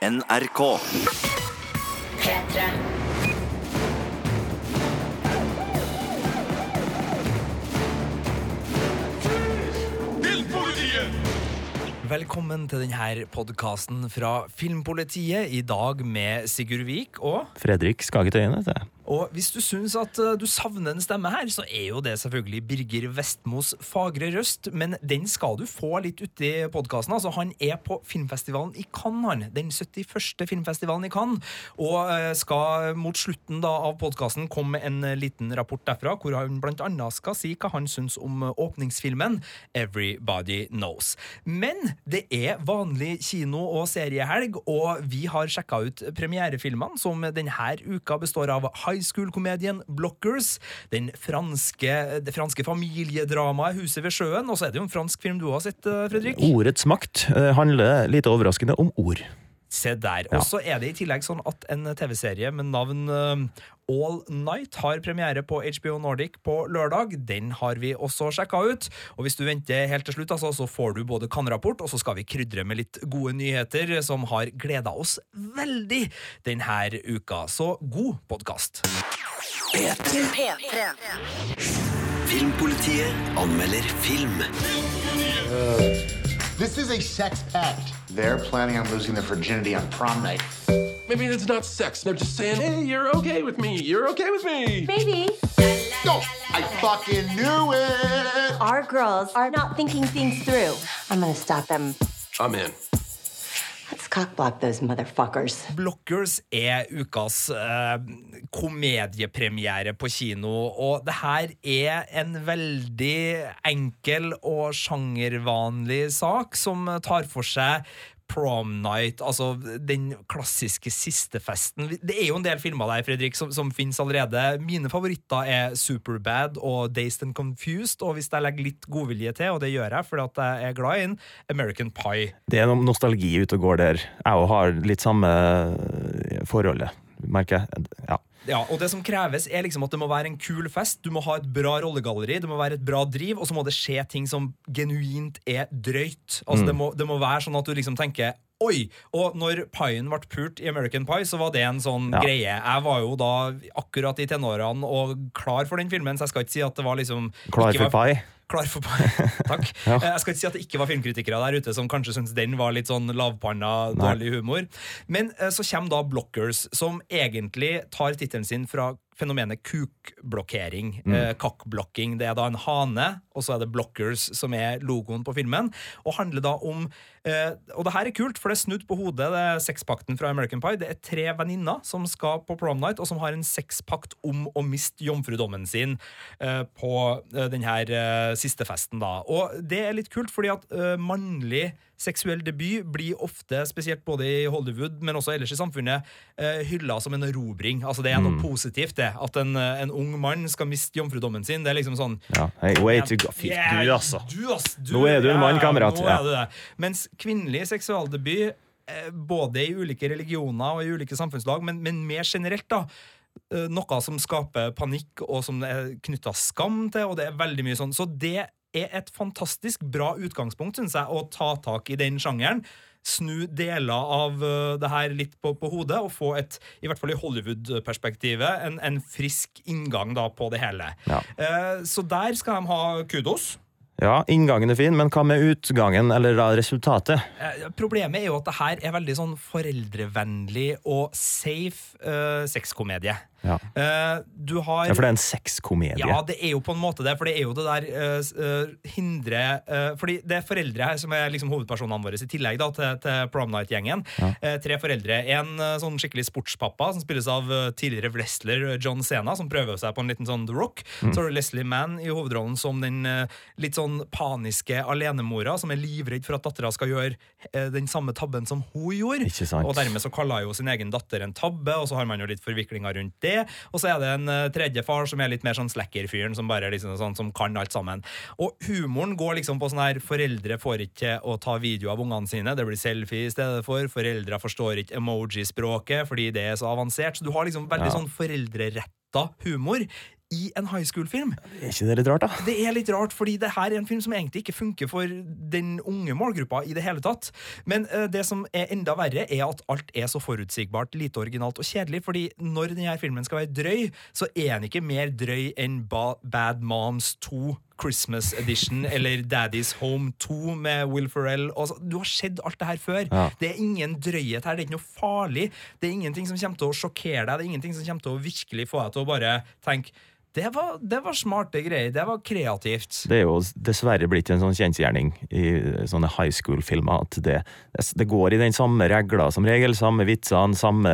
NRK. P3. Velkommen til denne podkasten fra Filmpolitiet, i dag med Sigurd Vik og Fredrik Skagetøyen, vet du. Og hvis du syns at uh, du savner en stemme her, så er jo det selvfølgelig Birger Vestmos fagre røst, men den skal du få litt uti podkasten. Altså, han er på filmfestivalen i Cannes, han. Den 71. filmfestivalen i Cannes. Og uh, skal mot slutten da, av podkasten komme med en liten rapport derfra, hvor han blant annet skal si hva han syns om åpningsfilmen Everybody Knows. Men det er vanlig kino- og seriehelg, og vi har sjekka ut premierefilmene, som denne uka består av High School-komedien Blockers, franske, det franske familiedramaet Huset ved sjøen, og så er det jo en fransk film du har sett, eh, Fredrik? Ordets makt eh, handler litt overraskende om ord. Se der. Ja. Og så er det i tillegg sånn at en TV-serie med navn eh, All Night har premiere på HBO Nordic på lørdag. Den har vi også sjekka ut. Og hvis du venter helt til slutt, altså, så får du både kan-rapport, og så skal vi krydre med litt gode nyheter som har gleda oss veldig denne uka. Så god podkast. P3. P3. Filmpolitiet anmelder film. This is a sex pact. They're planning on losing their virginity on prom night. Maybe it's not sex. They're just saying, hey, you're okay with me. You're okay with me. Maybe No, I fucking knew it. our girls are not thinking things through. I'm gonna stop them. I'm in. Blockers er ukas eh, komediepremiere på kino, og det her er en veldig enkel og sjangervanlig sak som tar for seg Prom Night, altså den klassiske sistefesten. Det er jo en del filmer der, Fredrik, som, som finnes allerede. Mine favoritter er Superbad og Dazed and Confused, og hvis jeg legger litt godvilje til, og det gjør jeg fordi at jeg er glad i den, American Pie. Det er noe nostalgi ute og går der. Jeg òg har litt samme forholdet, merker jeg. Ja. Ja, og det som kreves er liksom at det må være en kul fest, du må ha et bra rollegalleri, det må være et bra driv, og så må det skje ting som genuint er drøyt. Altså det, må, det må være sånn at du liksom tenker Oi! Og når paien ble pult i American Pie, så var det en sånn Ja. greie. Jeg var jo da akkurat i tenårene og klar for den filmen, så jeg skal ikke si at det var liksom Klar for var- pai. Klar for. Takk. ja. Jeg skal ikke si at det ikke var filmkritikere der ute som kanskje syntes den var litt sånn lavpanna, dårlig humor. Men eh, så kommer da Blockers, som egentlig tar tittelen sin fra fenomenet kukblokkering. Eh, kakkblokking. Det er da en hane, og så er det Blockers som er logoen på filmen. Og handler da om eh, Og det her er kult, for det er snudd på hodet. Det er sexpakten fra American Pie. Det er tre venninner som skal på prom night, og som har en sexpakt om å miste jomfrudommen sin eh, på eh, den her eh, siste festen, da. Og det er litt kult, fordi at eh, mannlig seksuell debut blir ofte, spesielt både i Hollywood, men også ellers i samfunnet, eh, hylla som en erobring. Altså det er noe positivt, det. At en, eh, en ung mann skal miste jomfrudommen sin. Det er liksom sånn Ja. Hey, way to go. Fy, Yeah, du, altså. Du, ass, du, Nå er du en mann, kamerat. Ja. er du det. Mens kvinnelig seksualdebut, eh, både i ulike religioner og i ulike samfunnslag, men, men mer generelt, da. Noe som skaper panikk, og som er knytta skam til, og det er veldig mye sånn. Så det er et fantastisk bra utgangspunkt, syns jeg, å ta tak i den sjangeren. Snu deler av eh, det her litt på, på hodet, og få et, i hvert fall i Hollywood-perspektivet, en, en frisk inngang da på det hele. Ja. Eh, Så der skal de ha kudos. Ja, inngangen er fin, men hva med utgangen, eller resultatet? Eh, Problemet er jo at det her er veldig sånn foreldrevennlig og safe eh, sexkomedie. Ja. Uh, du har Ja, for det er en sexkomedie. Ja, det er jo på en måte det, for det er jo det der uh, hindre uh, Fordi det er foreldre her som er liksom hovedpersonene våre, i tillegg da til, til Prom Night-gjengen. Eh, tre foreldre. En sånn skikkelig sportspappa, som spilles av tidligere wrestler John Sena, som prøver seg på en liten sånn The Rock. Så har du Leslie Mann i hovedrollen som den litt sånn paniske alenemora, som er livredd for at dattera skal gjøre den samme tabben som hun gjorde. Og dermed så kaller jo sin egen datter en tabbe, og så har man jo litt forviklinger rundt det. Og så er det en eh, tredje far som er litt mer sånn slacker-fyren, som bare liksom sånn, som kan alt sammen. Og humoren går liksom på sånn her Foreldre får ikke til å ta video av ungene sine, det blir selfie i stedet for. Foreldre forstår ikke emoji-språket fordi det er så avansert. Så du har liksom veldig Ja. sånn foreldrerett humor i en high school-film. Er ikke det litt rart, da? Det er litt rart, fordi det her er en film som egentlig ikke funker for den unge målgruppa i det hele tatt. Men uh, det som er enda verre, er at alt er så forutsigbart, lite originalt og kjedelig. Fordi når denne filmen skal være drøy, så er den ikke mer drøy enn ba Bad Moms 2. Christmas Edition eller Daddy's Home 2 med Will Ferrell. Altså, du har sett alt det her før. Ja. Det er ingen drøyhet her. Det er ikke noe farlig. Det er ingenting som kommer til å sjokkere deg. Det er ingenting som kommer til å virkelig få deg til å bare tenke det var, det var smarte greier. Det var kreativt. Det er jo dessverre blitt en sånn kjensgjerning i sånne high school-filmer at det, det går i den samme regla som regel. Samme vitsene, samme,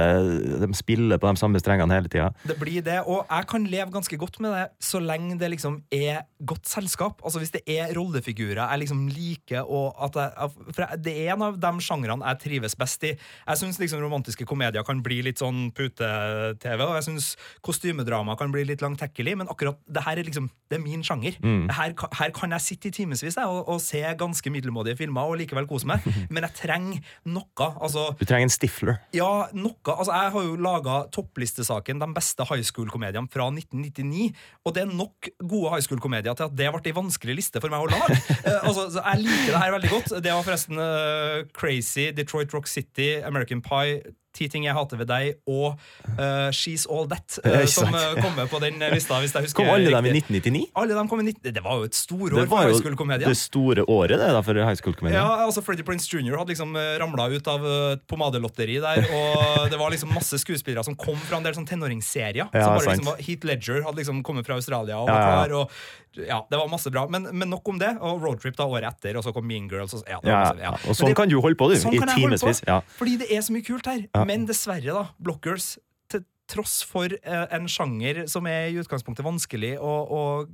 de spiller på de samme strengene hele tida. Det blir det, og jeg kan leve ganske godt med det så lenge det liksom er godt selskap. Altså Hvis det er rollefigurer jeg liksom liker, og at jeg, for jeg- det er en av de sjangrene jeg trives best i. Jeg syns liksom romantiske komedier kan bli litt sånn pute-TV, og jeg syns kostymedrama kan bli litt langtekkelig, men akkurat det her er liksom Det er min sjanger. Her, her kan jeg sitte i timevis og, og se ganske middelmådige filmer og likevel kose meg, men jeg trenger noe. Altså Du trenger en stifler. ja, noe. Altså, jeg har jo laga topplistesaken De beste high school-komediene fra 1999. Og det er nok gode high school-komedier til at det ble ei vanskelig liste for meg å lage. Eh, altså, så jeg liker det her veldig godt. Det var forresten uh, Crazy, Detroit Rock City, American Pie. Ti ting jeg hater ved deg, og uh, She's All That, uh, som eh, kommer på den lista. Hvis jeg husker Kom alle dem i 1999? Alle dem kom i 19... Det var jo et storår for high jo school-komedier. det store året det da for high school-komedier. Ja, altså Freddie Prince Jr. hadde liksom ramla ut av et pomadelotteri der. Og det var liksom masse skuespillere som kom fra en del sånn tenåringsserier. Ja, som bare sant. liksom var, Heath Ledger hadde liksom kommet fra Australia og var ja, ja. klar. Og, ja, det var masse bra. Men, men nok om det. Og Roadtrip da året etter, og så kom Mean Girls. Og, ja, Ja, masse. Og sånn det- kan du holde på, du, sånn i timevis. Ja. Fordi det er så mye kult her. Men dessverre, da, Blockers til tross for eh, en sjanger som er i utgangspunktet vanskelig å, å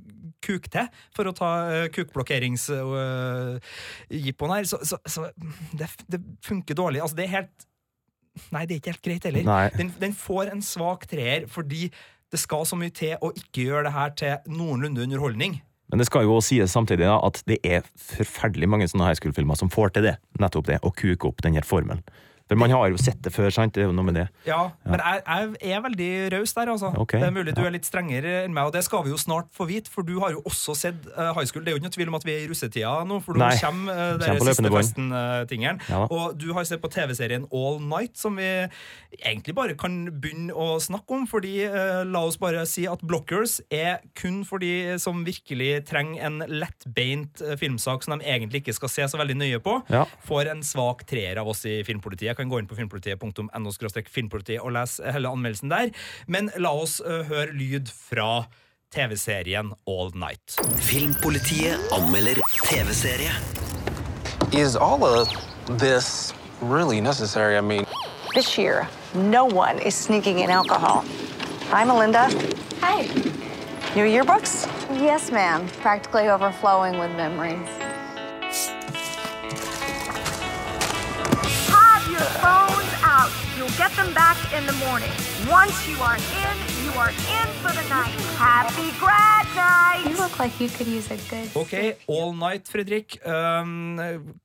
kuke til, for å ta uh, kukblokkerings-jippoen her, så, så, så det, det funker dårlig. Altså, det er helt Nei, det er ikke helt greit heller. Den, den får en svak treer fordi det skal så mye til å ikke gjøre det her til noenlunde underholdning. Men det skal jo også sies samtidig da, at det er forferdelig mange sånne high school-filmer som får til det. Nettopp det, å kuke opp den her formelen. For man har jo sett det før, sant? Det er jo noe med det. Ja, men jeg, jeg er veldig raus der, altså. Okay. Det er mulig du ja. er litt strengere enn meg, og det skal vi jo snart få vite, for du har jo også sett uh, high school. Det er jo ikke tvil om at vi er i russetida nå, for nå kommer uh, den siste festen-tingeren. Ja og du har sett på TV-serien All Night, som vi egentlig bare kan begynne å snakke om, fordi uh, la oss bare si at Blockers er kun for de som virkelig trenger en lettbeint eh, filmsak som de egentlig ikke skal se så veldig nøye på. Ja. Får en svak treer av oss i Filmpolitiet. Jeg kan gå inn på filmpolitiet.no filmpolitiet og lese hele anmeldelsen der. Men la oss ø, høre lyd fra TV-serien All Night. Filmpolitiet anmelder TV-serie. Is all of this really necessary? I mean, This year, no one is sneaking in alcohol. Hi, Melinda. Hi. New yearbooks? Yes, ma'am. Practically overflowing with memories. Phones out. You'll get them back in the morning. Once you are in, you are in for the night. Happy grad night! You look like you could use a good. Ok, All Night, Fredrik. Um,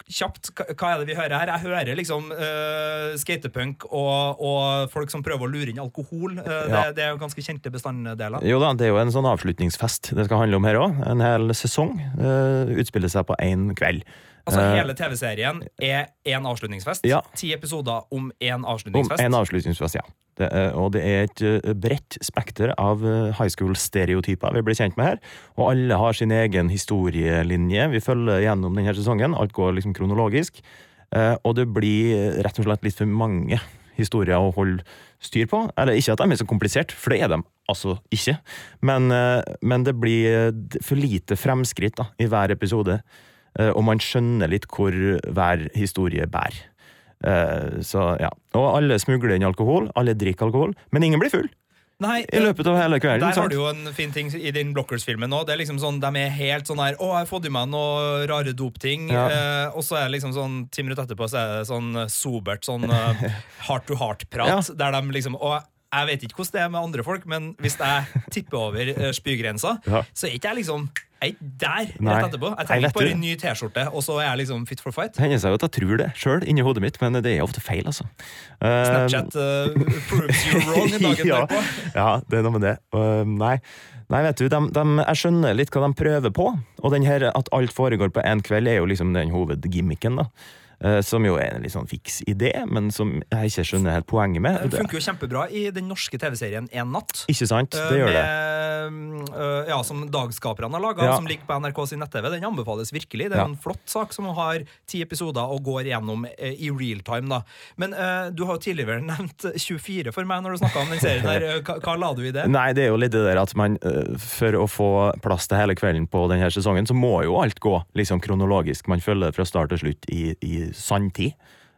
kjapt, hva er det vi hører her? Jeg hører liksom uh, skatepunk og, og folk som prøver å lure inn alkohol. Uh, det, det er jo ganske kjente bestanddeler. Jo da, det er jo en sånn avslutningsfest det skal handle om her òg. En hel sesong uh, utspiller seg på én kveld. Altså Eh, Hele TV-serien er én avslutningsfest. Ja. Ti episoder om én Om avslutningsfest. en avslutningsfest, ja. Det, er- og det er et eh, bredt spekter av eh, high school-stereotyper vi blir kjent med her. Og alle har sin egen historielinje. Vi følger gjennom denne sesongen. Alt går liksom kronologisk. Eh, og det blir rett og slett litt for mange historier å holde styr på. Eller ikke at de er så komplisert, for det er de altså ikke. Men, eh, men det blir eh, for lite fremskritt da, i hver episode. Eh, og man skjønner litt hvor hver historie bærer. Eh, så ja. Og alle smugler inn alkohol, alle drikker alkohol, men ingen blir full Nei, i løpet av hele kvelden. Der har du jo en fin ting i den Blockers-filmen òg. Det liksom sånn, De er helt sånn her 'Å, jeg har fått i meg noe rare dopting', Ja. eh, og så er det liksom sånn ti minutter etterpå så er det sånn eh, sobert sånn heart to heart-prat, der de liksom og jeg vet ikke hvordan det er med andre folk, men hvis jeg tipper over eh, spygrensa, Ja. så er ikke jeg liksom Jeg er der Nei. rett etterpå. Jeg trenger ikke bare en ny T-skjorte, og så er jeg liksom fit for fight. Det hender seg jo at jeg tror det sjøl inni hodet mitt, men det er ofte feil, altså. Snapchat uh, proves you wrong dagen ja, derpå. ja, det er noe med det. Uh, nei. nei, vet du, de, de, jeg skjønner litt hva de prøver på. Og den her at alt foregår på én kveld, er jo liksom den hovedgimmicken, da. Eh, Som jo er en litt sånn fiks idé, men som jeg ikke skjønner helt poenget med. Det funker jo kjempebra i den norske TV-serien En natt. Ikke sant? Eh, Det gjør det. med, eh, ja, Som Dagskaperne har laga, Ja. som ligger på NRK sin nett-TV. Den anbefales virkelig. Det er Ja. en flott sak som har ti episoder og går gjennom i real time. da Men uh, du har jo tidligere nevnt 24 for meg når du snakka om den serien. der Hva, hva la du i det? Nei, det er jo litt det der at man for å få plass til hele kvelden på denne sesongen, så må jo alt gå liksom kronologisk. Man følger det fra start til slutt i, i sanntid.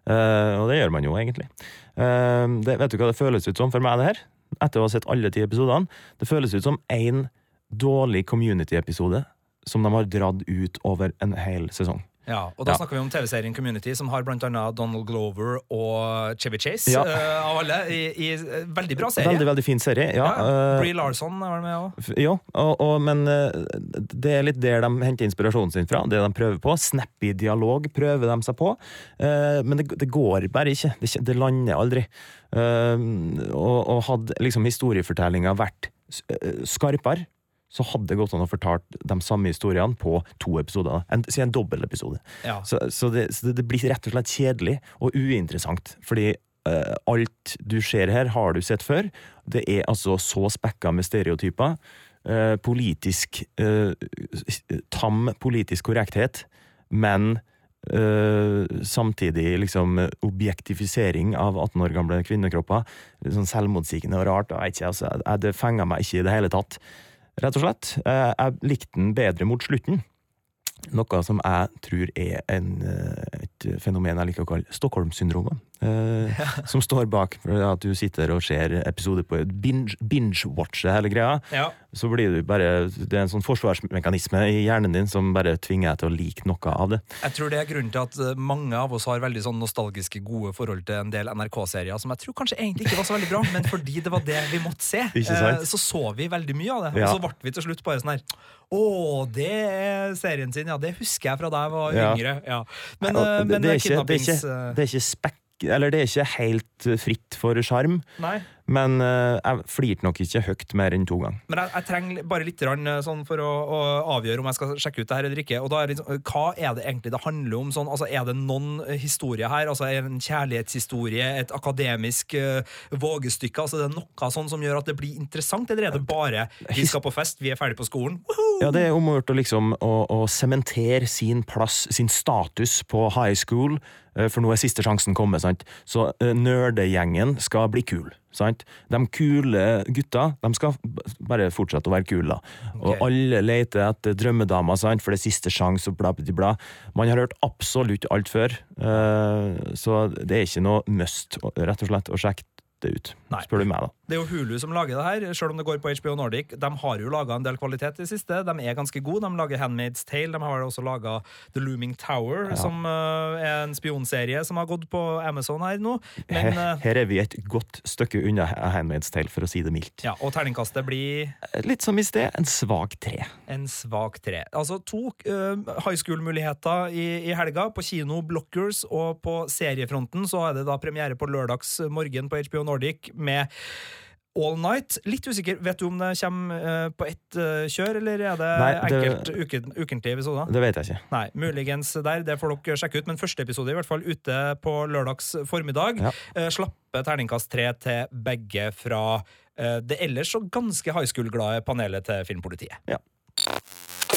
Uh, og det gjør man jo egentlig. Uh, det, vet du hva det føles ut som for meg, det her? Etter å ha sett alle ti episodene. Det føles ut som én dårlig community-episode som de har dratt ut over en hel sesong. Ja, og Da Ja. snakker vi om TV-serien Community, som har blant annet Donald Glover og Chevy Chase. Ja. uh, av alle i, i eh, Veldig bra serie. Veldig, veldig fin serie. Ja, Ja, eh, Brie Larson er vel med òg. Ja, og, og, men det er litt der de henter inspirasjonen sin fra. Det de prøver på. Snappy dialog prøver de seg på. uh, men det, det går bare ikke. Det, det lander aldri. Uh, og, og hadde liksom historiefortellinga vært skarpere, så hadde det gått an å fortalt de samme historiene på to episoder. En, si en dobbeltepisode. Ja. Så, så, det, så det, blir rett og slett kjedelig og uinteressant. Fordi uh, alt du ser her, har du sett før. Det er altså så spekka med stereotyper. Uh, politisk uh, Tam politisk korrekthet, men samtidig liksom objektifisering av 18 år gamle kvinnekropper. Sånn selvmotsigende og rart. og Jeg, altså, jeg, det fenga meg ikke i det hele tatt. Rett og slett. Eh, jeg likte den bedre mot slutten. Noe som jeg tror er en, eh, et fenomen jeg liker å kalle Stockholm-syndromet. Eh, Som står bak at du sitter og ser episoder på binge- binge-watcher hele greia. Ja. Så blir du bare Det er en sånn forsvarsmekanisme i hjernen din som bare tvinger deg til å like noe av det. Jeg tror det er grunnen til at eh, mange av oss har veldig sånn nostalgiske, gode forhold til en del NRK-serier som jeg tror kanskje egentlig ikke var så veldig bra, men fordi det var det vi måtte se, eh, så så vi veldig mye av det. Ja. Og så ble vi til slutt bare sånn her Å, det er serien sin, ja. Det husker jeg fra da jeg var yngre. Ja. Men, eh, det, men det, er ikke, det, er ikke, det er ikke spekk Eller det er ikke helt eh, fritt for sjarm, men uh, jeg flirte nok ikke høyt mer enn to ganger. Men jeg, jeg trenger bare litt grann, eh, sånn for å, å avgjøre om jeg skal sjekke ut det her eller ikke. Og da er det, liksom, Hva er det egentlig det handler om? Sånn, altså, er det noen historier historie her? Altså, er det en kjærlighetshistorie? Et akademisk uh, vågestykke? Altså, er det noe sånn som gjør at det blir interessant? Eller er det bare vi skal på fest, vi er ferdig på skolen? Woohoo! Ja, det er om å gjøre liksom å sementere sin plass, sin status på high school, eh, for nå er siste sjansen kommet, sant. Så eh, nerdegjengen skal bli kul, sant. De kule gutta, de skal bare fortsette å være kule, da. Og Ok. alle leter etter drømmedama, sant, for det er siste sjanse, og bla, bla, bla. Man har hørt absolutt alt før, eh, så det er ikke noe must, rett og slett, å sjekke det ut, Nei. spør du meg, da. Det er jo Hulu som lager det her, selv om det går på HBO Nordic. De har jo laga en del kvalitet i det siste. De er ganske gode. De lager Handmaid's Tale. De har også laga The Looming Tower, som uh, er en spionserie som har gått på Amazon her nå. Men Her, eh, her er vi et godt stykke unna Handmaid's Tale, for å si det mildt. ja, Og terningkastet blir Litt som i sted, en svak tre. en svak tre. Altså to uh, high school-muligheter i, i helga. På kino Blockers, og på seriefronten så er det da premiere på lørdags morgen på HBO Nordic med All Night. Litt usikker. Vet du om det kommer eh, på ett eh, kjør, eller er det, Nei, det- enkelt uken, ukentlig episoder? Det vet jeg ikke. Nei, muligens der. Det får dere sjekke ut. Men første episode i hvert fall ute på lørdags formiddag. Ja. Eh, slappe terningkast tre til begge fra det ellers så ganske high school-glade panelet til Filmpolitiet.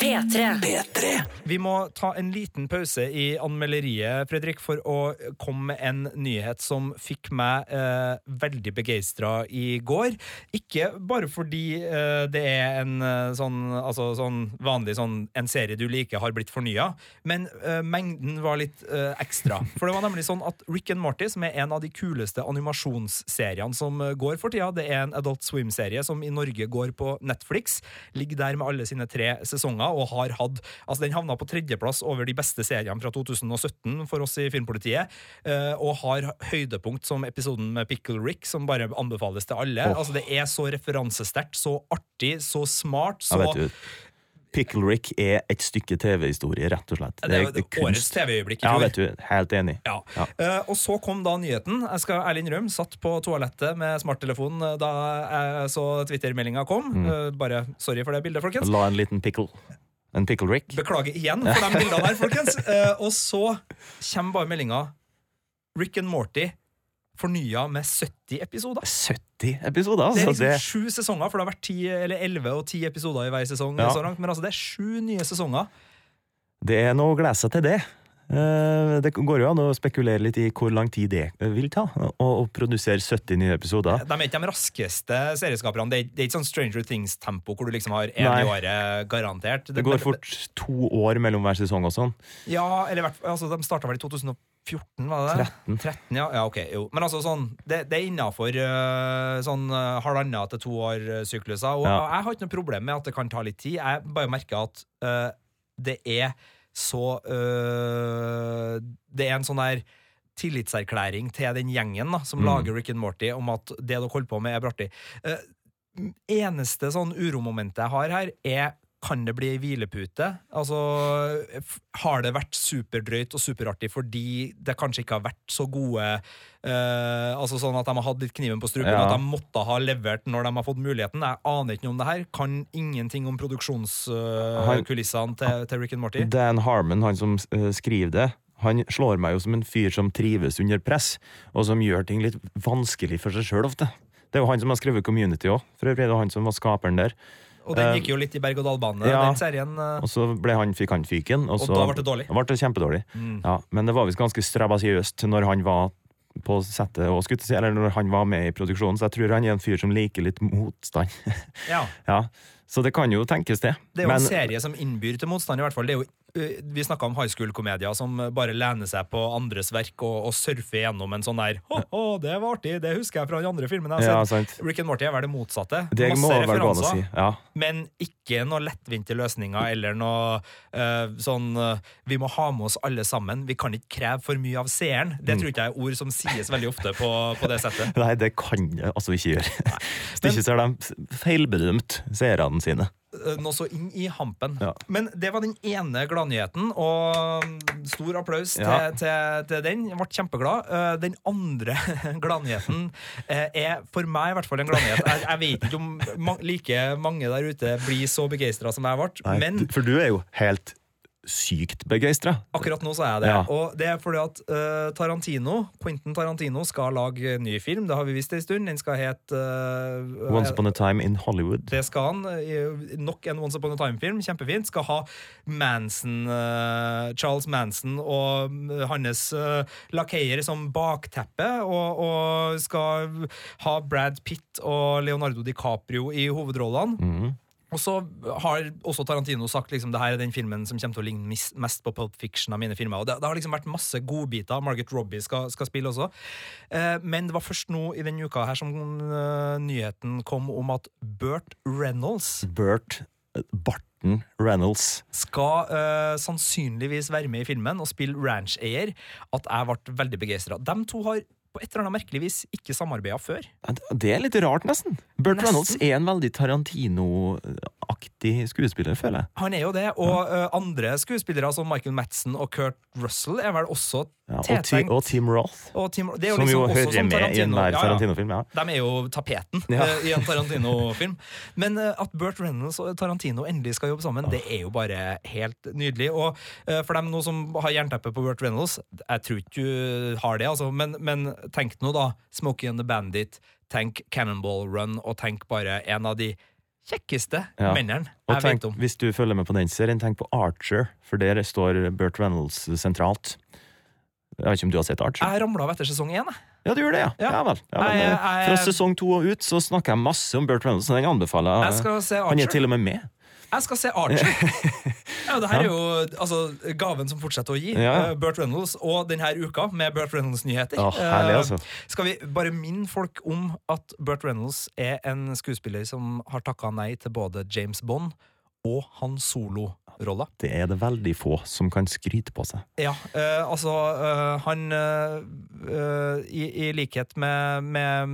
P3. Vi må ta en liten pause i anmelderiet, Fredrik, for å komme med en nyhet som fikk meg eh, veldig begeistra i går. Ikke bare fordi eh, det er en eh, sånn, altså, sånn vanlig sånn en serie du liker, har blitt fornya, men eh, mengden var litt eh, ekstra. For det var nemlig sånn at Rick and Morty, som er en av de kuleste animasjonsseriene som eh, går for tida, det er en Adult Swim-serie som i Norge går på Netflix, ligger der med alle sine tre sesonger og har hatt Altså, den havna på tredjeplass over de beste seriene fra 2017 for oss i Filmpolitiet, eh, og har høydepunkt som episoden med Pickle Rick, som bare anbefales til alle. Oh. Altså, det er så referansesterkt, så artig, så smart, så Ja, Pickle Rick er et stykke TV-historie, rett og slett. Det er jo kunst. årets TV-øyeblikk i Ja, vet du. Helt enig. Ja. Ja. Uh, og så kom da nyheten. Jeg skal ærlig innrømme, satt på toalettet med smarttelefonen eh, da jeg så Twitter-meldinga kom. Mm. Uh, bare sorry for det bildet, folkens. La en liten pickle. En pickle Rick. Beklager igjen for de bildene her, folkens. Eh, og så kommer bare meldinga Rick and Morty fornya med 70 episoder. 70 episoder, Det er altså. liksom Det, sju sesonger, for det har vært 10, eller 11 og 10 episoder i hver sesong. Ja. Men altså, det er sju nye sesonger. det er noe å glede seg til det. Eh, Det går jo an å spekulere litt i hvor lang tid det vil ta å produsere 70 nye episoder. De er ikke de raskeste serieskaperne. Det er, det er ikke sånn Stranger Things-tempo hvor du liksom har én i året garantert. Det går fort to år mellom hver sesong og sånn. Ja, eller altså, De starta vel i 2014, var det det? 13. 13 ja. ja, ok, jo. Men altså sånn, det, det er innafor sånn uh, halvannet til to år-sykluser. Og Ja. jeg har ikke noe problem med at det kan ta litt tid. Jeg bare merker at uh, det er så øh, Det er en sånn der tillitserklæring til den gjengen da, som Mm. lager Rick and Morty, om at det dere holder på med, er artig. Uh, eneste sånn uromomentet jeg har her, er kan det bli ei hvilepute? Altså, har det vært superdrøyt og superartig fordi det kanskje ikke har vært så gode eh, Altså sånn at de har hatt litt kniven på strupen, Ja. at de måtte ha levert når de har fått muligheten? Jeg aner ikke noe om det her. Kan ingenting om produksjonskulissene til, til Rick and Morty. Dan Harmon, han som eh, skriver det, han slår meg jo som en fyr som trives under press, og som gjør ting litt vanskelig for seg sjøl ofte. Det er jo han som har skrevet Community òg, for øvrig. Det er han som var skaperen der. Og den Eh, gikk jo litt i berg-og-dal-bane, ja. den serien. eh. Og så ble han, fikk han fyken, og, Og så da ble det dårlig. ble det kjempedårlig. Mm. Ja, men det var visst ganske strabasiøst når han var på settet og skutte seg, eller når han var med i produksjonen, så jeg tror han er en fyr som liker litt motstand. Ja. ja, Så det kan jo tenkes, det. Det er jo Men- en serie som innbyr til motstand, i hvert fall. Det er jo, vi snakka om high school-komedier som bare lener seg på andres verk og, og surfer gjennom en sånn der Å, å, det var artig! Det husker jeg fra de andre filmene. jeg har sett. Rick and Morty er vel det motsatte. Det Masse referanser, si. Ja. Men ikke noe lettvinte løsninger eller noe uh, sånn uh, Vi må ha med oss alle sammen. Vi kan ikke kreve for mye av seeren. Det Mm. tror ikke jeg er ord som sies veldig ofte på, på det settet. Nei, det kan jeg altså ikke gjøre. Hvis ikke så har de feilbedømt seerne sine. Eh, Noe så inn i hampen. Ja. Men det var den ene gladnyheten, og mm, stor applaus Ja. til, til, til den. Jeg ble kjempeglad. Eh, Den andre gladnyheten eh, er for meg i hvert fall en gladnyhet. Jeg, jeg vet ikke om like mange der ute blir så begeistra som jeg ble, Nei, men For du er jo helt sykt begeistra. Akkurat nå så er jeg det. Ja. Og det er fordi at uh, Tarantino Quentin Tarantino skal lage ny film. Det har vi visst en stund. Den skal hete uh, Once upon a time in Hollywood. Det skal han. eh, Nok en Once Upon a Time-film. Kjempefint. Skal ha Manson, uh, Charles Manson og mm, hans uh, lakeier som bakteppe. Og, og skal ha Brad Pitt og Leonardo DiCaprio i hovedrollene. Mhm. Og så har også Tarantino sagt liksom, det her er den filmen som kommer til å ligne mest på Pulp Fiction av mine filmer. Og det, det har liksom vært masse godbiter. Margaret Robbie skal, skal spille også. Eh, men det var først nå i denne uka her som uh, nyheten kom om at Burt Reynolds Burt eh, Barton Reynolds. skal uh, sannsynligvis være med i filmen og spille ranch-eier. At jeg ble veldig begeistra. De to har på et eller annet merkelig vis ikke samarbeida før. Det er litt rart, nesten. Burt. Reynolds er en veldig Tarantino-aktig skuespiller, føler jeg. Han er jo det, og ja. andre skuespillere som Michael Madsen og Kurt Russell er vel også Ja, og, Ti- og Tim Roth, Og Tim, det er jo som liksom jo også hører som med i enhver Ja, ja. Tarantino-film. Ja. De er jo tapeten eh, i en Tarantino-film. Men eh, at Burt Reynolds og Tarantino endelig skal jobbe sammen, det er jo bare helt nydelig. Og eh, for dem nå som har jernteppe på Burt Reynolds, jeg tror ikke du har det, altså, men, men tenk nå da Smokie and the Bandit, tenk Cannonball Run, og tenk bare en av de kjekkeste Ja. mennene jeg tenk, vet om. hvis du følger med på den serien, tenk på Archer, for der står Burt Reynolds sentralt. Jeg vet ikke om du har sett Archer? Jeg ramla av etter sesong én. Ja, du gjør det, ja. Ja. ja. vel. Ja, vel. Jeg- jeg- fra sesong to og ut så snakker jeg masse om Burt Reynolds, den anbefaler Jeg skal se Han er til og med med. Jeg skal se Archer. Ja, det her er jo altså, gaven som fortsetter å gi. Ja. Eh, Burt Reynolds og denne uka med Burt Reynolds-nyheter. Oh, herlig, Eh, altså. Skal vi bare minne folk om at Burt Reynolds er en skuespiller som har takka nei til både James Bond og Han Solo-rolla. Det er det veldig få som kan skryte på seg. Ja, eh, altså eh, Han eh, eh, i, I likhet med, med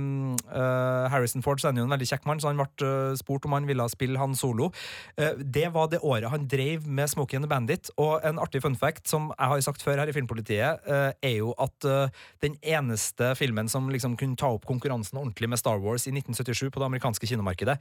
eh, Harrison Ford, så er han jo en veldig kjekk mann, så han ble eh, spurt om han ville spille Han Solo. Eh, det var det året han drev med Smokey and the Bandit. Og en artig fun fact som jeg har sagt før her i Filmpolitiet, er jo at den eneste filmen som liksom kunne ta opp konkurransen ordentlig med Star Wars i 1977 på det amerikanske kinomarkedet,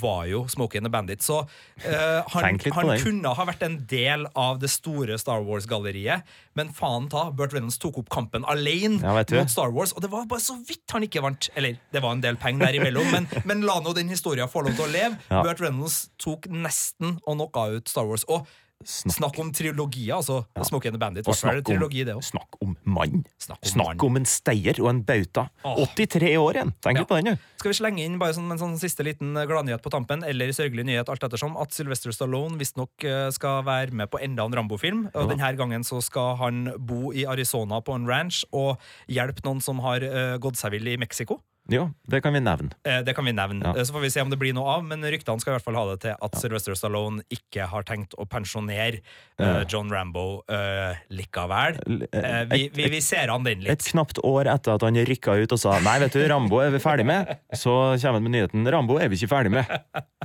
var jo Smokey and the Bandit. Så eh, han, litt på han kunne ha vært en del av det store Star Wars-galleriet, men faen ta, Burt Reynolds tok opp kampen alene Ja, mot Star Wars, og det var bare så vidt han ikke vant. Eller, det var en del penger der imellom, men, men la nå den historien få lov til å leve. Ja. Burt Reynolds tok nesten og knocka ut Star Wars. Og snakk, om trilogier, altså. Smokey and the Bandit. Og snakk om, trilogi, det snakk om mann. Snakk om Snakk mann. om en steier og en bauta. Åh. 83 år igjen! Tenk Ja. på den, du. Skal vi slenge inn bare sånn, en sånn siste liten gladnyhet på tampen, eller sørgelig nyhet, alt ettersom, at Sylvester Stallone visstnok eh, skal være med på enda en Rambo-film. Og Denne gangen så skal han bo i Arizona på en ranch og hjelpe noen som har uh, gått seg vill i Mexico. Jo, det kan vi nevne. Eh, Det kan vi nevne. Ja. Eh, Så får vi se om det blir noe av, men ryktene skal i hvert fall ha det til at Sylvester Stallone ikke har tenkt å pensjonere eh, John Rambo eh, likevel. Eh, Eh, vi, et- vi, vi ser an den Et litt. knapt år etter at han rykka ut og sa Nei, vet du, Rambo er vi ferdig med, så kommer han med nyheten Rambo er vi ikke ferdig med.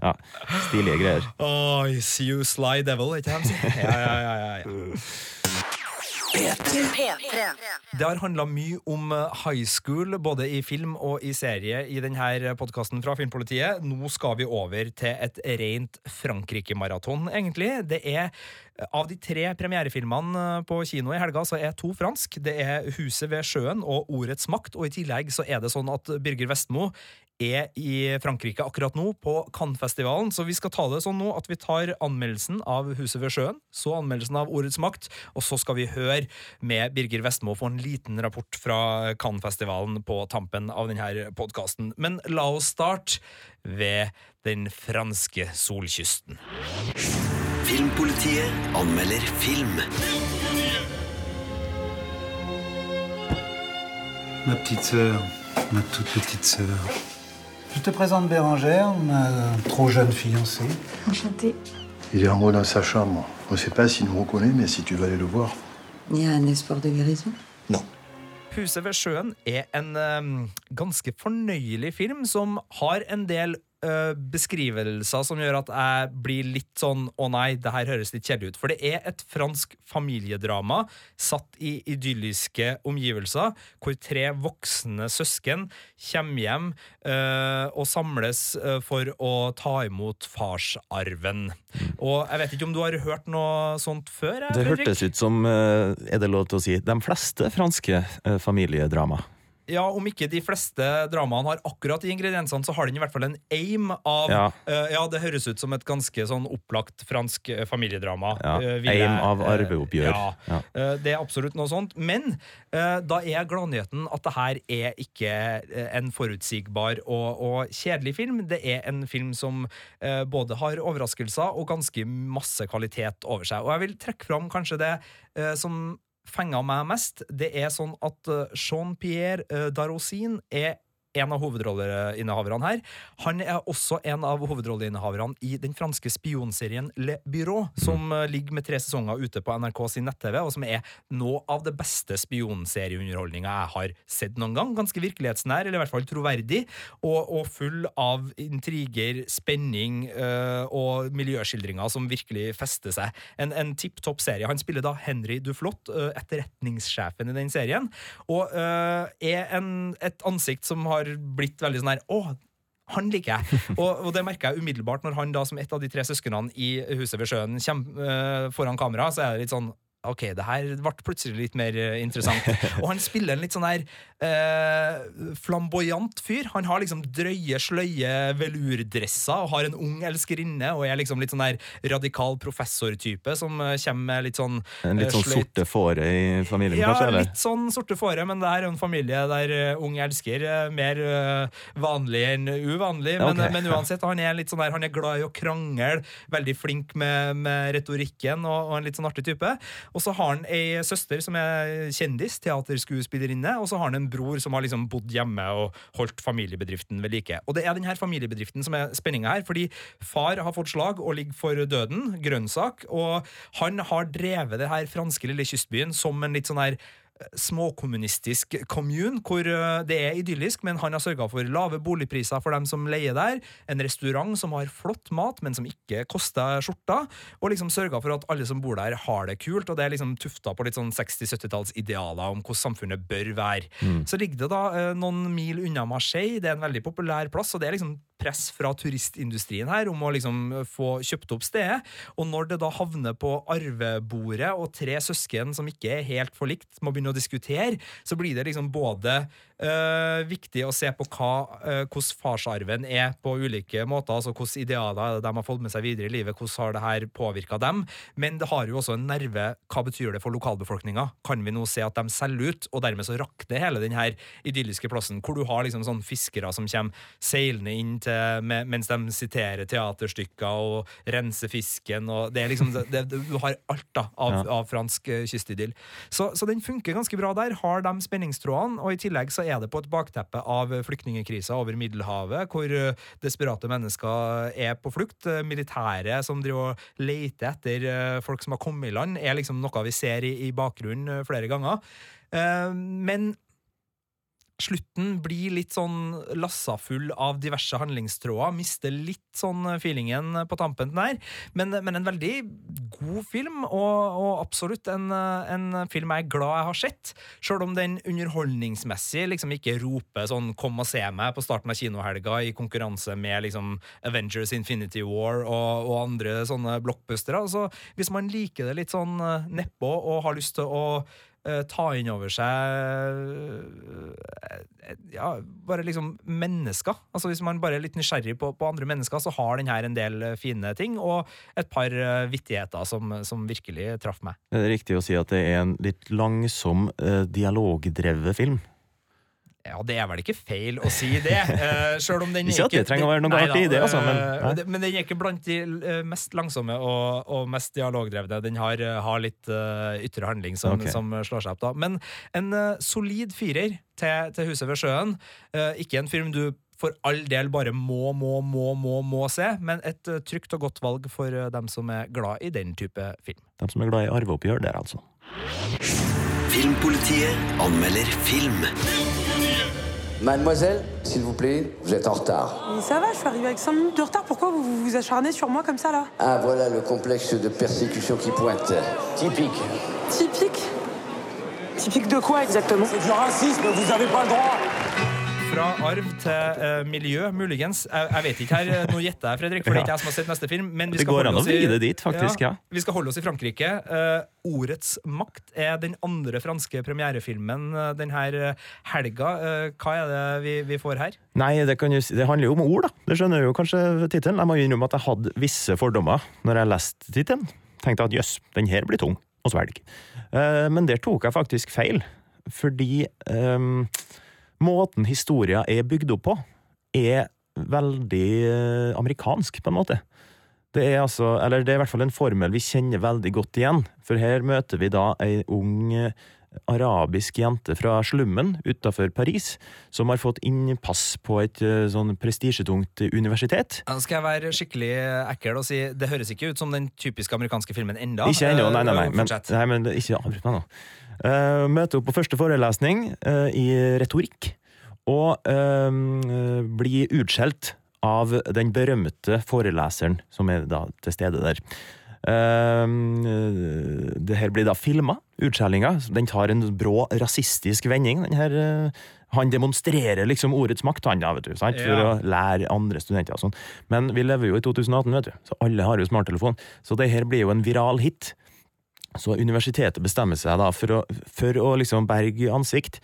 Ja, Stilige greier. Oh, you sly devil, ikke sant? Ja, ja, ja, ja, ja. Det har handla mye om eh, high school, både i film og i serie, i denne podkasten fra Filmpolitiet. Nå skal vi over til et rent Frankrike-maraton, egentlig. Det er eh, Av de tre premierefilmene eh, på kino i helga, så er to fransk. Det er Huset ved sjøen og Ordets makt, og i tillegg så er det sånn at Birger Vestmo er i Frankrike akkurat nå, på Cannes-festivalen. Så vi skal ta det sånn nå at vi tar anmeldelsen av Huset ved sjøen, så anmeldelsen av Ordets makt, og så skal vi høre med Birger Vestmo få en liten rapport fra Cannes-festivalen på tampen av denne podkasten. Men la oss starte ved den franske solkysten. Filmpolitiet anmelder film. Ma petite sœur, ma toute petite sœur. Je te présente Bérangère, ma trop jeune fiancée. Enchantée. Il est en haut dans sa chambre. On ne sait pas s'il nous reconnaît, mais si tu veux aller le voir. Il y a un espoir de guérison? Non. Huset ved sjøen er en eh, ganske fornøyelig film som har en del eh, beskrivelser som gjør at jeg blir litt sånn å nei, det her høres litt kjedelig ut. For det er et fransk familiedrama satt i idylliske omgivelser, hvor tre voksne søsken kommer hjem uh, og samles uh, for å ta imot farsarven. Og jeg vet ikke om du har hørt noe sånt før? Jeg, Det hørtes ut som, er det lov til å si, de fleste franske familiedrama. Ja, Om ikke de fleste dramaene har akkurat de ingrediensene, så har den i hvert fall en aim av Ja. uh, ja, det høres ut som et ganske sånn opplagt fransk eh, familiedrama. Ja, uh, aim aim av arveoppgjør. Ja, Ja. Uh, det er absolutt noe sånt. Men da er gladnyheten at det her er ikke en forutsigbar og, og kjedelig film. Det er en film som både har overraskelser og ganske masse kvalitet over seg. Og jeg vil trekke fram kanskje det som fenga meg mest. Det er sånn at eh, Jean-Pierre uh, Darosin er en av hovedrolleinnehaverne her. Han er også en av hovedrolleinnehaverne i den franske spionserien Le Byrå, som eh, ligger med tre sesonger ute på NRK sin nett-TV, og som er noe av det beste spionserieunderholdninga jeg har sett noen gang. Ganske virkelighetsnær, eller i hvert fall troverdig, og, og full av intriger, spenning øh, og miljøskildringer som virkelig fester seg. En, en tipp topp serie. Han spiller da Henry Duflot, øh, etterretningssjefen i den serien, og øh, er en, et ansikt som har blitt veldig sånn her Å, han liker jeg. Og, og det merker jeg umiddelbart når han da som et av de tre søsknene i Huset ved sjøen kommer uh, foran kamera, så er det litt sånn Ok, det her ble plutselig litt mer eh, interessant. Og han spiller en litt sånn her eh, flamboyant fyr. Han har liksom drøye, sløye velurdresser og har en ung elskerinne og er liksom litt sånn der radikal professortype som eh, kommer med litt sånn En litt eh, sånn sløyt- sorte fåre i familien, ja, kanskje? eller? litt sånn sorte fåre, men det er en familie der uh, ung elsker er mer vanlig enn uvanlig. Men, okay. men uansett, han er litt sånn der, han er glad i å krangle, veldig flink med, med retorikken og, og en litt sånn artig type. Og så har han ei søster som er kjendis, teaterskuespillerinne, og så har han en bror som har liksom bodd hjemme og holdt familiebedriften ved like. Og det er denne familiebedriften som er spenninga her, fordi far har fått slag og ligger for døden, grønnsak, og han har drevet det her franske lille kystbyen som en litt sånn her småkommunistisk commune, hvor eh, det er idyllisk, men han har sørga for lave boligpriser for dem som leier der, en restaurant som har flott mat, men som ikke koster skjorta, og liksom sørga for at alle som bor der, har det kult, og det er liksom tufta på litt sånn 60-70-tallsidealer om hvordan samfunnet bør være. Mm. Så ligger det da eh, noen mil unna Marseille, det er en veldig populær plass, og det er liksom press fra turistindustrien her om å liksom få kjøpt opp stedet. Og når det da havner på arvebordet, og tre søsken som ikke er helt forlikt, må begynne å diskutere, så blir det liksom både øh, viktig å se på hva, uh, hvordan farsarven er på ulike måter, altså hvilke idealer er de har fått med seg videre i livet, hvordan har det her påvirka dem, men det har jo også en nerve. Hva betyr det for lokalbefolkninga? Kan vi nå se at de selger ut, og dermed så rakner hele den her idylliske plassen, hvor du har liksom sånn fiskere som kommer seilende inn til, med, mens de siterer teaterstykker og renser fisken, og det er liksom det, det, Du har alt da av, Ja. av fransk eh, kystidyll. Så, så den funker ganske bra der, har de spenningstrådene, og i tillegg så er det på et bakteppe av flyktningkrisa over Middelhavet, hvor eh, desperate mennesker er på flukt. Militæret Militære som driver og leter etter eh, folk som har kommet i land, er liksom noe vi ser i, i bakgrunnen eh, flere ganger. Eh, Men slutten blir litt sånn lassa full av diverse handlingstråder. Mister litt sånn feelingen på tampen der. Men, men en veldig god film, og, og absolutt en, en film jeg er glad jeg har sett. Sjøl om den underholdningsmessig liksom ikke roper sånn 'kom og se meg' på starten av kinohelga i konkurranse med liksom Avengers Infinity War og, og andre sånne blockbustere. Altså, hvis man liker det litt sånn eh, nedpå og har lyst til å ta inn over seg eh, ja, bare liksom mennesker. Altså Hvis man bare er litt nysgjerrig på, på andre mennesker, så har den her en del eh, fine ting, og et par eh, vittigheter som, som virkelig traff meg. Det Er riktig å si at det er en litt langsom, eh, dialogdrevet film? Ja, det er vel ikke feil å si det. Uh, Sjøl om den Ikke at det trenger å være noe artig i det, altså, men- uh, men den er ikke blant de eh, mest langsomme og, og mest dialogdrevne. Den har, eh, har litt uh, ytre handling som, okay. som slår seg opp, da. Men en uh, solid firer til, til Huset ved sjøen. Eh, ikke en film du for all del bare må, må, må, må, må se, men et eh, trygt og godt valg for eh, dem som er glad i den type film. De som er glad i arveoppgjør der, altså. Filmpolitiet anmelder film. Mademoiselle, s'il vous plaît, vous êtes en retard. Mais ça va, je suis arrivée avec 5 minutes de retard. Pourquoi vous vous acharnez sur moi comme ça là? Ah, voilà le complexe de persécution qui pointe. Typique. Typique? Typique de quoi exactement? C'est du racisme, vous avez pas le droit Fra arv til uh, miljø, muligens. Jeg, jeg vet ikke her, eh, Nå gjetter jeg, Fredrik, for det er ikke jeg som har sett neste film. Men vi skal holde oss i- dit, faktisk, ja. Vi skal holde oss i Frankrike. Uh, Ordets makt er den andre franske premierefilmen uh, denne helga. Hva er det vi, vi får her? Nei, det, kan jo, det handler jo om ord, da. Det skjønner jo kanskje tittelen. Jeg må innrømme at jeg hadde visse fordommer når jeg leste tittelen. Tenkte at jøss, den her blir tung å svelge. Men der tok jeg faktisk feil. Fordi ehm, måten historia er bygd opp på, er veldig eh, amerikansk, på en måte. Det er altså, eller det er i hvert fall en formel vi kjenner veldig godt igjen. For her møter vi da ei ung eh, arabisk jente fra slummen utafor Paris, som har fått innpass på et eh, sånn prestisjetungt universitet. Skal jeg være skikkelig ekkel og si det høres ikke ut som den typiske amerikanske filmen enda. Ikke ennå, nei, nei, nei. Men, nei, men ikke avbryt meg nå. Uh, møter opp på første forelesning eh, i retorikk, og uh, blir utskjelt av den berømte foreleseren som er da til stede der. Uh, det her blir da filma, utskjellinga. Den tar en brå rasistisk vending. Den her, uh, han demonstrerer liksom ordets makt, han da, vet du, sant? for Ja. å lære andre studenter. og sånn. Men vi lever jo i 2018, vet du, så alle har jo smarttelefon. Så det her blir jo en viral hit. Så universitetet bestemmer seg da for å, for å liksom berge ansikt,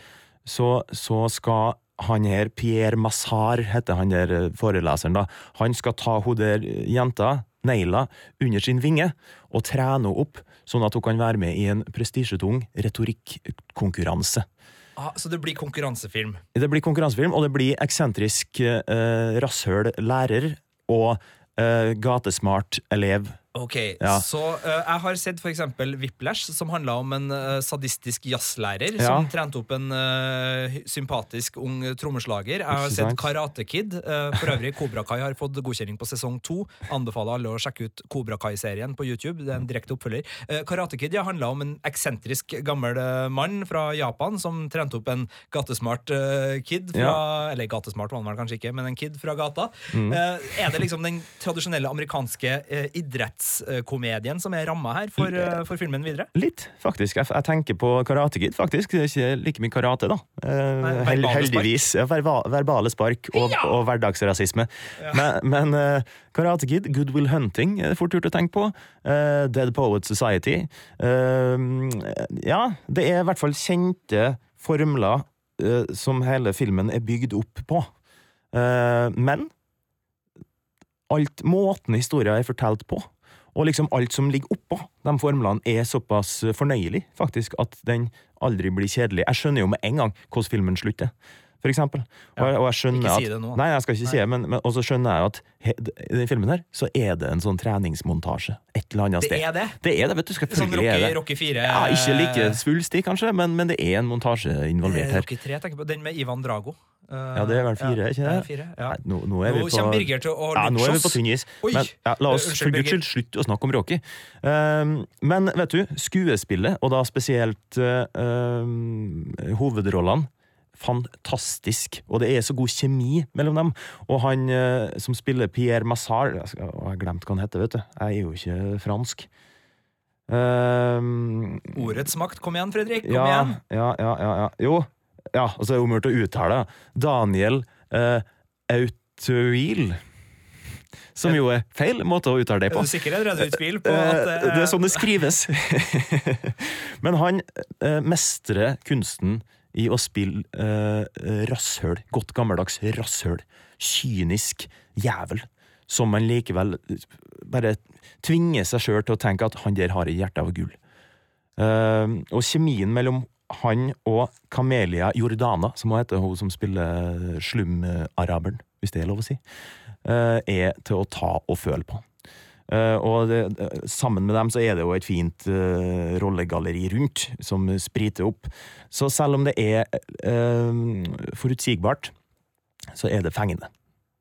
så, så skal han her, Pierre Massar, heter han der eh, foreleseren, da. Han skal ta hun der jenta, Neila, under sin vinge og trene henne opp, sånn at hun kan være med i en prestisjetung retorikkonkurranse. Ah, så det blir konkurransefilm. Det blir konkurransefilm, og det blir eksentrisk eh, rasshøl lærer og eh, gatesmart elev Ok, Ja. Så uh, jeg har sett eksempel Whiplash, som handla om en uh, sadistisk jazzlærer Ja. som trente opp en uh, sympatisk ung trommeslager. Jeg har sett? Karate Kid. for øvrig, Kobra Kai har fått godkjenning på sesong to. Anbefaler alle å sjekke ut Kobra Kai-serien på YouTube. Det er en direkte oppfølger. Karate Kid ja, handla om en eksentrisk gammel mann fra Japan som trente opp en gatesmart kid fra Eller gatesmart var han kanskje ikke, men en kid fra gata. Mm. Er det liksom den tradisjonelle amerikanske eh, idrettskomedien som er ramma her for, eh, for filmen videre? Litt, faktisk. Jeg, jeg tenker på Karate Kid, faktisk. Det er ikke like mye karate, da. Eh, Nei, hel, heldigvis. Ja, verba, verbale spark og, Ja! og hverdagsrasisme. Men, men eh, Karate Kid, Good Will Hunting er det fort gjort å tenke på. Uh, Dead Poet Society. Uh, ja, det er i hvert fall kjente formler uh, som hele filmen er bygd opp på. Men alt måten historien er fortalt på, og liksom alt som ligger oppå de formlene, er såpass fornøyelig, faktisk, at den aldri blir kjedelig. Jeg skjønner jo med en gang hvordan filmen slutter, for eksempel. Og, jeg- og jeg skjønner Ikke si at, det nå. Nei, jeg skal ikke si det, men, men og så skjønner jeg at he, i den filmen her, så er det en sånn treningsmontasje et eller annet Det sted. er det? Det er det, vet du. Sånn Rocky. Rocky 4 Ja, ikke like svulstig, kanskje, men, men det er en montasje involvert her. Rocky 3, tenker på. Den med Ivan Drago. Eh, Ja, det er vel fire, ikke det? Fire, ja. Nei, nå, nå er vi Nå på kommer Birger til å ja, nå er vi på tynn is. Men ja, la oss Eh, for guds skyld slutte å snakke om Rocky. Um, men vet du, skuespillet, og da spesielt uh, um, hovedrollene, fantastisk. Og det er så god kjemi mellom dem. Og han uh, som spiller Pierre Massard Jeg har glemt hva han heter, vet du. Jeg er jo ikke fransk. Um, Ordets makt. Kom igjen, Fredrik. Kom ja, igjen. ja, ja, ja, ja. Jo. Ja, og så er det umulig å uttale. Daniel uh, Autoil. Som jo er feil måte å uttale det på. Er du sikker? Er det i tvil på at Eh, det Det er sånn det skrives. Men han eh, mestrer kunsten i å spille eh, rasshøl. Godt gammeldags rasshøl. Kynisk jævel. Som man likevel bare tvinger seg sjøl til å tenke at han der har et hjerte av gull. Eh, og kjemien mellom han og Kamelia Jordana, som hun heter, hun som spiller slumaraberen, hvis det er lov å si, eh, er til å ta og føle på. Eh, og det, eh, sammen med dem så er det jo et fint eh, rollegalleri rundt, som spriter opp. Så selv om det er forutsigbart, så er det fengende.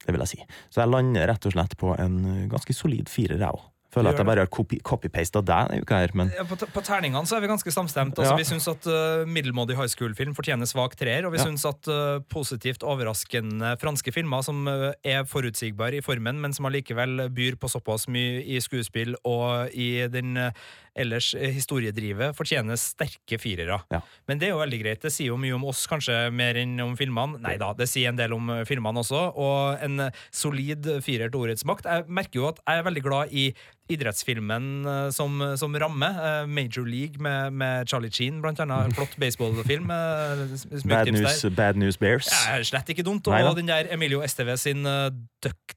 Det vil jeg si. Så jeg lander rett og slett på en ganske solid firer, jeg òg. Føler at jeg bare har copy- copy-pasta deg denne uka her, men Ja, På, på terningene så er vi ganske samstemt. Altså, Ja. Vi syns at uh, middelmådig high school-film fortjener svak treer, og vi Ja. syns at uh, positivt overraskende franske filmer som uh, er forutsigbare i formen, men som allikevel byr på såpass mye i skuespill og i den uh, ellers uh, historiedrivet, fortjener sterke firere. Ja. Men det er jo veldig greit. Det sier jo mye om oss, kanskje mer enn om filmene. Nei da, det sier en del om uh, filmene også, og en uh, solid firer til ordets makt. Jeg merker jo at jeg er veldig glad i idrettsfilmen eh, som, som ramme. eh, Major League med, med Charlie Sheen, blant annet. En flott baseballfilm. eh, Bad News, bad news Bears. Ja, slett ikke dumt. Nei. Og den der Emilio Estevez sin Duck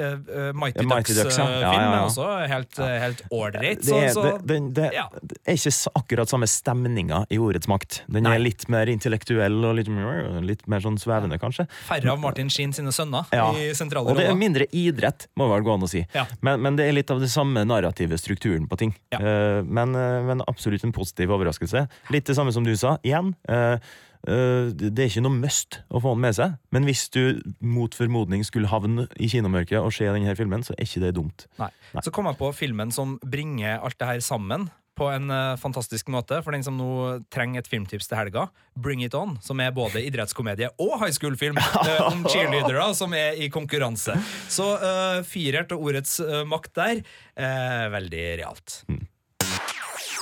eh, Mighty, Mighty Ducks, Ducks, ja. eh, Ja, ja, ja. også helt, eh, helt ålreit. Det er, så det, det, ja. det er ikke akkurat samme stemninga i Ordets makt. Den Nei. er litt mer intellektuell og litt, mer- litt mer sånn svevende, kanskje. færre av Martin Sheen sine sønner Ja. i sentrale Og det er mindre idrett, må vel gå an å si. Ja. Men, men det er litt av det samme narrative strukturen på ting. Ja. Eh, men, men absolutt en positiv overraskelse. Litt det samme som du sa. Igjen, eh, det er ikke noe must å få den med seg, men hvis du mot formodning skulle havne i kinomørket og se denne filmen, så er ikke det dumt. Nei. Så kom jeg på filmen som bringer alt det her sammen på en eh, fantastisk måte. For den som nå trenger et filmtips til helga, Bring It On, som er både idrettskomedie og high school-film eh, om cheerleadere som er i konkurranse. Så uh, firer til ordets eh, makt der. eh, veldig realt.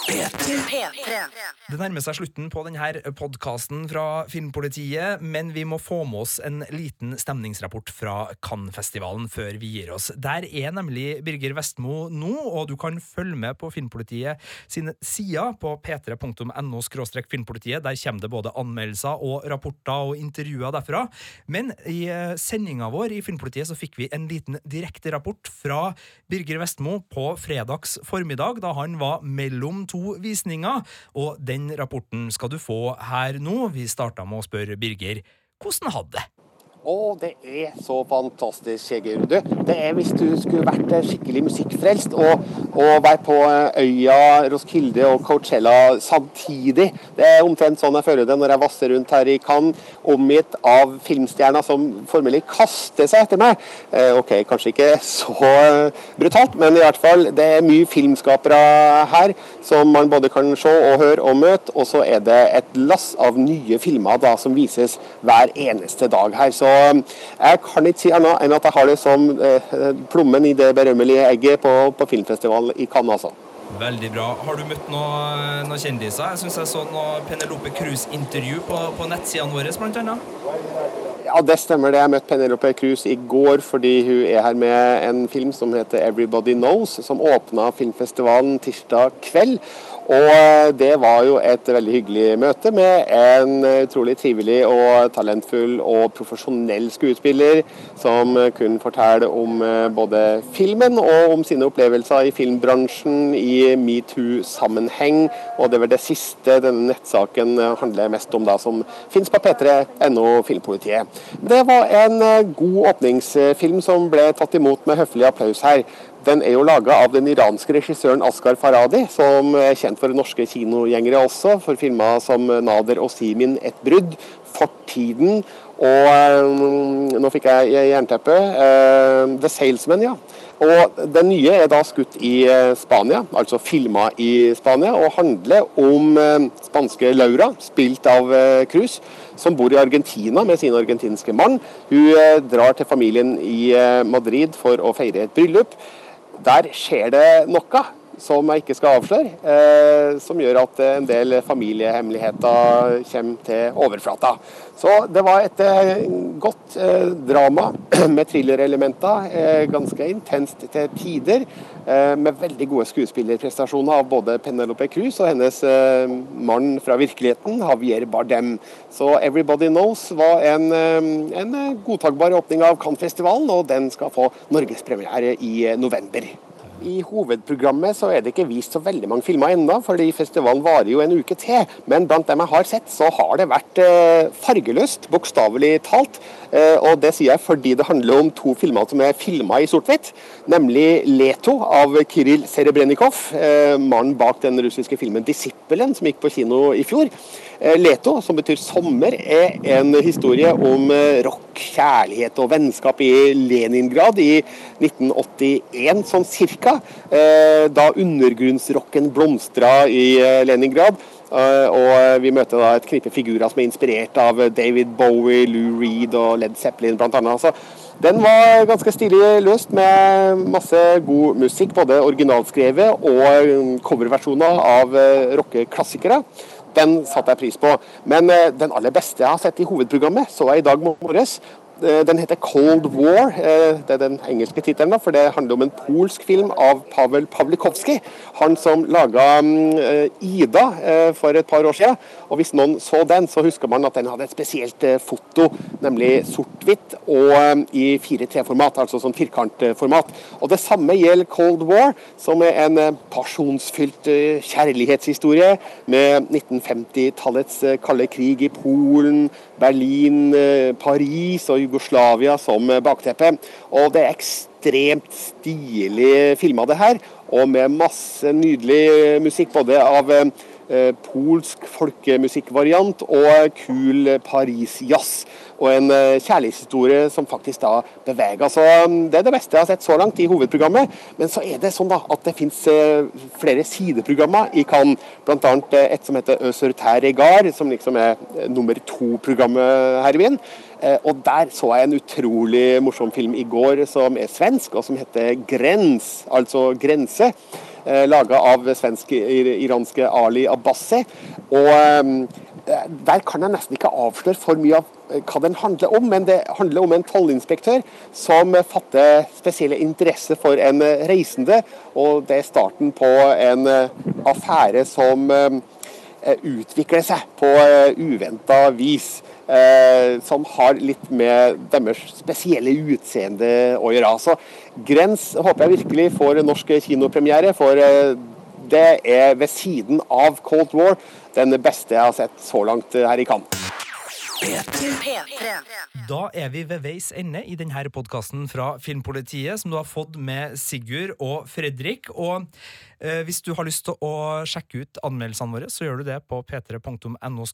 Det nærmer seg slutten på denne podkasten fra Filmpolitiet, men vi må få med oss en liten stemningsrapport fra Cannes-festivalen før vi gir oss. Der er nemlig Birger Vestmo nå, og du kan følge med på Filmpolitiet sine sider på p3.no filmpolitiet. Der kommer det både anmeldelser og rapporter og intervjuer derfra. Men i eh, sendinga vår i Filmpolitiet så fikk vi en liten direkte rapport fra Birger Vestmo på fredags formiddag, da han var mellom to visninger. Og den rapporten skal du få her nå. Vi starta med å spørre Birger hvordan hadde det. Å, det er så fantastisk, Sigurd. Du, det er hvis du skulle vært eh, skikkelig musikkfrelst og, og vært på eh, øya Roskilde og Coachella samtidig. Det er omtrent sånn jeg føler det når jeg vasser rundt her i Cannes, omgitt av filmstjerner som formelig kaster seg etter meg. Eh, OK, kanskje ikke så eh, brutalt, men i hvert fall, det er mye filmskapere her som man både kan se og høre og møte. Og så er det et lass av nye filmer da, som vises hver eneste dag her. Så eh, jeg kan ikke si annet enn at jeg har det som eh, plommen i det berømmelige egget på, på filmfestivalen i Cannes, altså. Veldig bra. Har du møtt noen noe kjendiser? Jeg syns jeg så noe Penelope Cruz-intervju på, på nettsidene våre, annet. Ja, det stemmer det. Jeg møtte Penelope Cruz i går fordi hun er her med en film som heter 'Everybody Knows', som åpna filmfestivalen tirsdag kveld. Og det var jo et veldig hyggelig møte med en utrolig trivelig og talentfull og profesjonell skuespiller som kunne fortelle om eh, både filmen og om sine opplevelser i filmbransjen i metoo-sammenheng. Og det er vel det siste denne nettsaken handler mest om, da, som finnes på p3.no Filmpolitiet. Det var en eh, god åpningsfilm som ble tatt imot med høflig applaus her. Den er jo laga av den iranske regissøren Askar Faradi, som er kjent for norske kinogjengere også, for filmer som 'Nader og Simin et brudd', 'Fortiden' og øh, Nå fikk jeg jernteppe. Øh, 'The Salesman', ja. Og Den nye er da skutt i Spania, altså filma i Spania, og handler om spanske Laura, spilt av Cruz, som bor i Argentina med sin argentinske mann. Hun drar til familien i Madrid for å feire et bryllup. Der skjer det noe som jeg ikke skal avsløre, eh, som gjør at en del familiehemmeligheter kommer til overflata. Så det var et eh, godt eh, drama med thrillerelementer, eh, ganske intenst til tider, med veldig gode skuespillerprestasjoner av både Penelope Cruz og hennes mann fra virkeligheten, Javier Bardem. Så 'Everybody Knows' var en, en godtakbar åpning av Cannes-festivalen, og den skal få norgespremiere i november. I hovedprogrammet så er det ikke vist så veldig mange filmer ennå, fordi festivalen varer jo en uke til. Men blant dem jeg har sett, så har det vært eh, fargeløst, bokstavelig talt. Eh, og det sier jeg fordi det handler om to filmer som er filma i sort-hvitt. Nemlig 'Leto' av Kiril Serebrenikov, eh, mannen bak den russiske filmen 'Disippelen', som gikk på kino i fjor. Eh, Leto, som betyr sommer, er en historie om eh, rock, kjærlighet og vennskap i Leningrad i 1981, sånn cirka. Eh, da undergrunnsrocken blomstra i Leningrad. Og vi møter da et knippe figurer som er inspirert av David Bowie, Lou Reed og Led Zeppelin bl.a. Så den var ganske stilig løst med masse god musikk, både originalskrevet og coverversjoner av rockeklassikere. Den satte jeg pris på. Men eh, den aller beste jeg har sett i hovedprogrammet, så jeg i dag morges. Eh, den heter 'Cold War'. Eh, det er den engelske tittelen, for det handler om en polsk film av Pavel Pawlikowski. Han som laga mm, Ida for et par år siden. Og Hvis noen så den, så husker man at den hadde et spesielt foto, nemlig sort-hvitt og i 4T-format, altså sånn firkantformat. Og Det samme gjelder 'Cold War', som er en pasjonsfylt kjærlighetshistorie med 1950-tallets kalde krig i Polen, Berlin, Paris og Jugoslavia som bakteppe. Og det er ekstremt stilig filma, det her. Og med masse nydelig musikk, både av eh, polsk folkemusikkvariant og kul Paris-jazz og en uh, kjærlighetshistorie som faktisk da beveger. Så um, Det er det beste jeg har sett så langt i hovedprogrammet. Men så er det sånn da at det fins uh, flere sideprogrammer i Cannes. Bl.a. Uh, et som heter Øser Terregar, som liksom er nummer to-programmet her i byen. Og der så jeg en utrolig morsom film i går som er svensk, og som heter Grens, altså grense. Laga av svensk-iranske Ali Abbasi. Og um, der kan jeg nesten ikke avsløre for mye av eh, hva den handler om, men det handler om en tollinspektør som fatter spesielle interesse for en reisende. Og det er starten på en eh, affære som eh, utvikler seg på uventa vis. som har litt med deres spesielle utseende å gjøre. Så Grens håper jeg virkelig får norsk kinopremiere, for det er ved siden av Cold War den beste jeg har sett så langt her i Cannes. Da er vi ved veis ende i denne podkasten fra Filmpolitiet, som du har fått med Sigurd og Fredrik. Og eh, hvis du har lyst til å sjekke ut anmeldelsene våre, så gjør du det på p3.no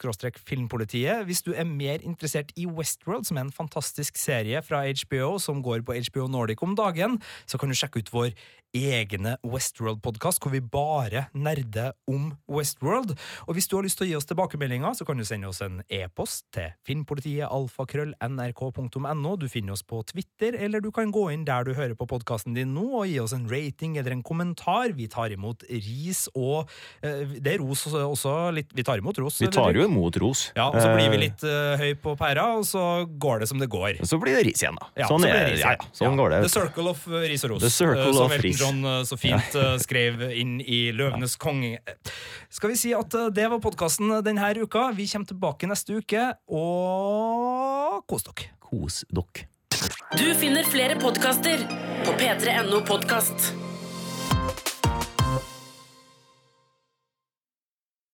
filmpolitiet. Hvis du er mer interessert i Westworld, som er en fantastisk serie fra HBO som går på HBO Nordic om dagen, så kan du sjekke ut vår egne Westworld-podkast, hvor vi bare nerder om Westworld. Og hvis du har lyst til å gi oss tilbakemeldinger, så kan du sende oss en e-post til filmpolitiet alfakrøll.nrk.no. Du finner oss på Twitter, eller du kan gå inn der du hører på podkasten din nå, og gi oss en rating eller en kommentar. Vi tar imot ris og eh, Det er ros også, litt Vi tar imot ros. Vi tar jo imot ros. Ja, og så blir vi Eh, litt eh, høy på pæra, og så går det som det går. Så blir det ris igjen, da. Ja, sånn så er ris Ja, sånn går det. The circle of uh, ris og ros. The circle uh, som Elton ris. John uh, så fint uh, skrev inn i Løvenes konge. Skal vi si at uh, det var podkasten denne uka. Vi kommer tilbake neste uke, og kos dere. Kos dere. Du finner flere podkaster på p3.no podkast.